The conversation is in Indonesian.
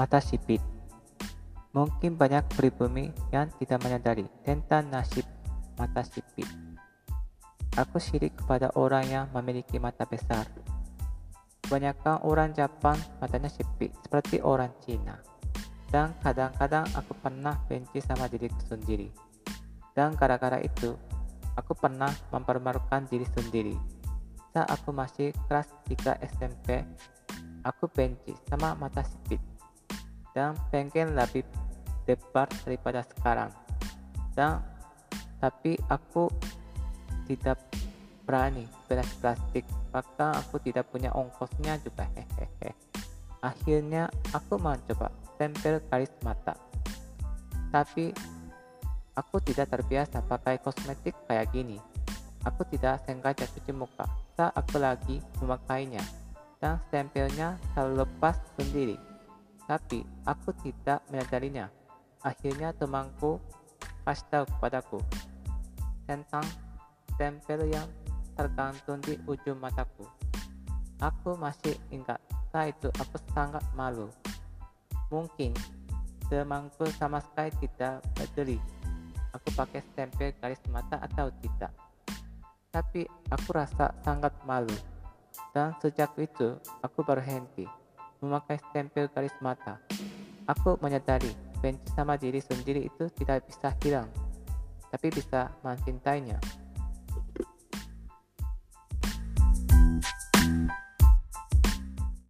Mata sipit Mungkin banyak pribumi yang tidak menyadari tentang nasib mata sipit. Aku sirik kepada orang yang memiliki mata besar. Kebanyakan orang Jepang matanya sipit seperti orang Cina. Dan kadang-kadang aku pernah benci sama diriku sendiri. Dan gara-gara itu, aku pernah mempermalukan diri sendiri. Saat aku masih kelas 3 SMP, aku benci sama mata sipit dan pengen lebih lebar daripada sekarang. Dan tapi aku tidak berani beras plastik. Bahkan aku tidak punya ongkosnya juga. Hehehe akhirnya aku mencoba tempel garis mata. Tapi aku tidak terbiasa pakai kosmetik kayak gini. Aku tidak sengaja cuci muka. Saat aku lagi memakainya. Dan stempelnya terlepas sendiri tapi aku tidak menyadarinya. Akhirnya temanku kasih tahu kepadaku tentang tempel yang tergantung di ujung mataku. Aku masih ingat saat itu aku sangat malu. Mungkin temanku sama sekali tidak peduli aku pakai stempel garis mata atau tidak. Tapi aku rasa sangat malu. Dan sejak itu aku berhenti memakai stempel garis mata. Aku menyadari benci sama diri sendiri itu tidak bisa hilang, tapi bisa mencintainya.